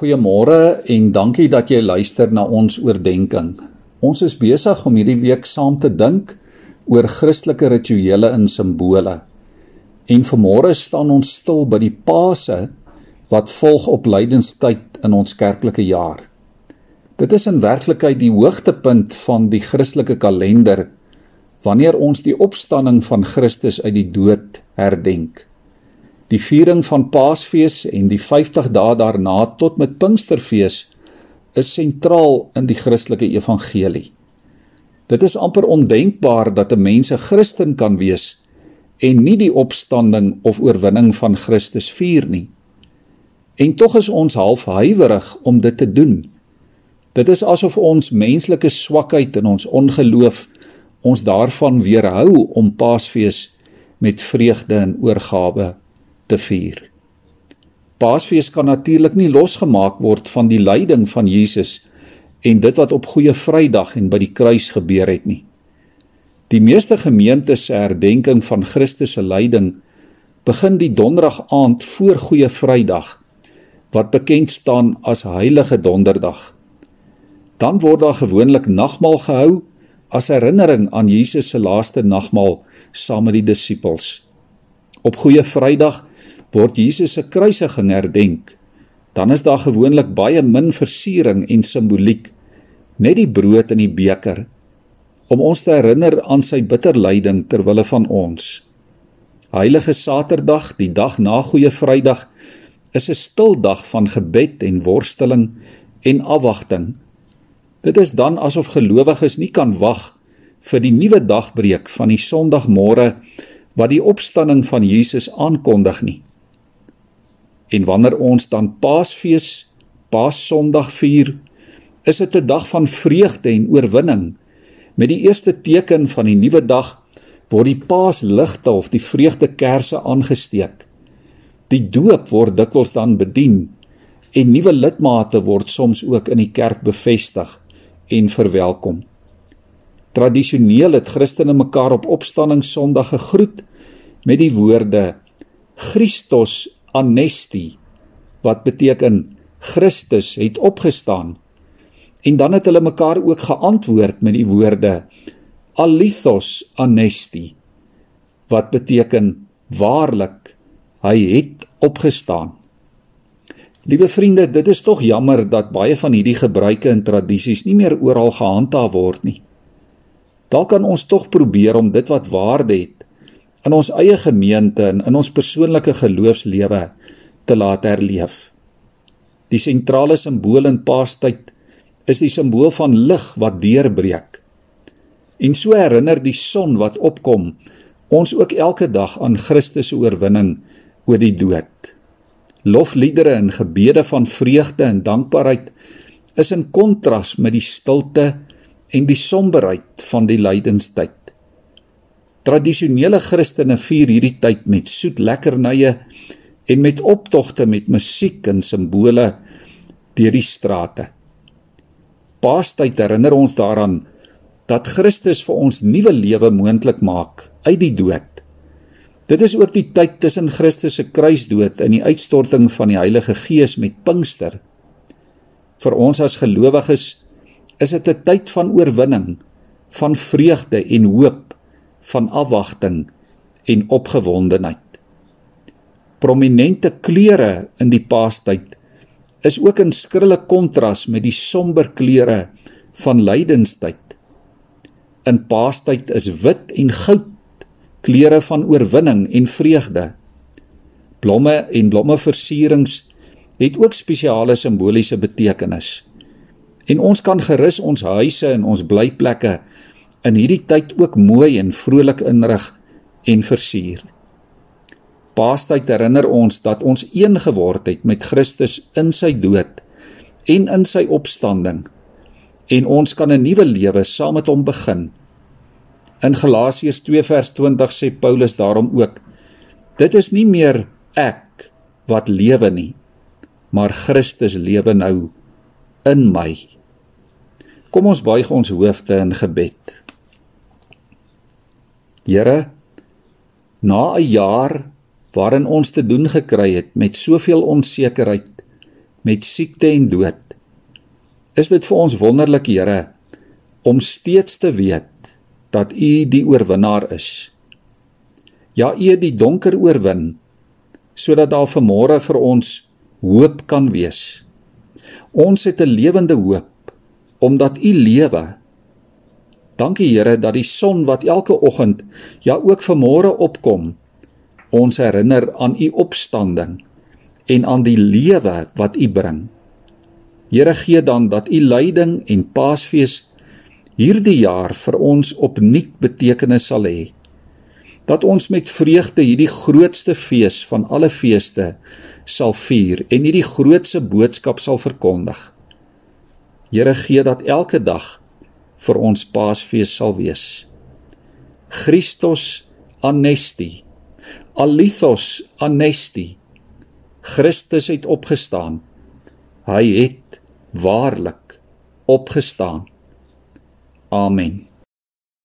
Goeiemôre en dankie dat jy luister na ons oordeenking. Ons is besig om hierdie week saam te dink oor Christelike rituele en simbole. En vanmôre staan ons stil by die Paase wat volg op lydenstyd in ons kerklike jaar. Dit is in werklikheid die hoogtepunt van die Christelike kalender wanneer ons die opstanding van Christus uit die dood herdenk. Die viering van Paasfees en die 50 dae daarna tot met Pinksterfees is sentraal in die Christelike evangelie. Dit is amper ondenkbaar dat 'n mens 'n Christen kan wees en nie die opstanding of oorwinning van Christus vier nie. En tog is ons half huiwerig om dit te doen. Dit is asof ons menslike swakheid en ons ongeloof ons daarvan weerhou om Paasfees met vreugde en oorgawe te vier. Paasfees kan natuurlik nie losgemaak word van die lyding van Jesus en dit wat op Goeie Vrydag en by die kruis gebeur het nie. Die meeste gemeentes se herdenking van Christus se lyding begin die donderdag aand voor Goeie Vrydag wat bekend staan as Heilige Donderdag. Dan word daar gewoonlik nagmaal gehou as herinnering aan Jesus se laaste nagmaal saam met die disippels. Op Goeie Vrydag word Jesus se kruisiging herdenk, dan is daar gewoonlik baie min versiering en simboliek, net die brood en die beker om ons te herinner aan sy bitter lyding ter wille van ons. Heilige Saterdag, die dag na Goeie Vrydag, is 'n stil dag van gebed en worsteling en afwagting. Dit is dan asof gelowiges nie kan wag vir die nuwe dagbreek van die Sondagmôre wat die opstanding van Jesus aankondig nie. En wanneer ons dan Paasfees, Paassondag vier, is dit 'n dag van vreugde en oorwinning. Met die eerste teken van die nuwe dag word die Paasligte of die vreugdekerse aangesteek. Die doop word dikwels dan bedien en nuwe lidmate word soms ook in die kerk bevestig en verwelkom. Tradisioneel het Christene mekaar op Opstanding Sondag gegroet met die woorde Christus anesti wat beteken Christus het opgestaan. En dan het hulle mekaar ook geantwoord met die woorde alithos anesti wat beteken waarlik hy het opgestaan. Liewe vriende, dit is tog jammer dat baie van hierdie gebruike en tradisies nie meer oral gehandhaaf word nie. Dalk kan ons tog probeer om dit wat waarde het in ons eie gemeente en in ons persoonlike geloofslewe te laat herleef. Die sentrale simbool in Paastyd is die simbool van lig wat deurbreek. En so herinner die son wat opkom ons ook elke dag aan Christus se oorwinning oor die dood. Lofliedere en gebede van vreugde en dankbaarheid is in kontras met die stilte en die somberheid van die lydenstyd. Tradisionele Christene vier hierdie tyd met soet lekkernye en met optogte met musiek en simbole deur die strate. Paastyd herinner ons daaraan dat Christus vir ons nuwe lewe moontlik maak uit die dood. Dit is ook die tyd tussen Christus se kruisdood en die uitstorting van die Heilige Gees met Pinkster. Vir ons as gelowiges is dit 'n tyd van oorwinning, van vreugde en hoop van afwagting en opgewondenheid. Prominente kleure in die Paastyd is ook in skrille kontras met die somber kleure van lydenstyd. In Paastyd is wit en goud kleure van oorwinning en vreugde. Blomme en blommeversierings het ook spesiale simboliese betekenis. En ons kan gerus ons huise en ons blyplekke in hierdie tyd ook mooi en vrolik inrig en versier. Paastyd herinner ons dat ons een geword het met Christus in sy dood en in sy opstanding en ons kan 'n nuwe lewe saam met hom begin. In Galasiërs 2 vers 20 sê Paulus daarom ook: Dit is nie meer ek wat lewe nie, maar Christus lewe nou in my. Kom ons buig ons hoofde in gebed. Here, na 'n jaar waarin ons te doen gekry het met soveel onsekerheid met siekte en dood, is dit vir ons wonderlik, Here, om steeds te weet dat U die oorwinnaar is. Ja, U het die donker oorwin sodat daar vanmôre vir ons hoop kan wees. Ons het 'n lewende hoop omdat U lewe. Dankie Here dat die son wat elke oggend ja ook vanmôre opkom ons herinner aan U opstanding en aan die lewe wat U bring. Here gee dan dat U lyding en Paasfees hierdie jaar vir ons opnuut betekenis sal hê. Dat ons met vreugde hierdie grootste fees van alle feeste sal vier en hierdie grootse boodskap sal verkondig. Here gee dat elke dag vir ons Paasfees sal wees. Christus anesti. Alithos anesti. Christus het opgestaan. Hy het waarlik opgestaan. Amen.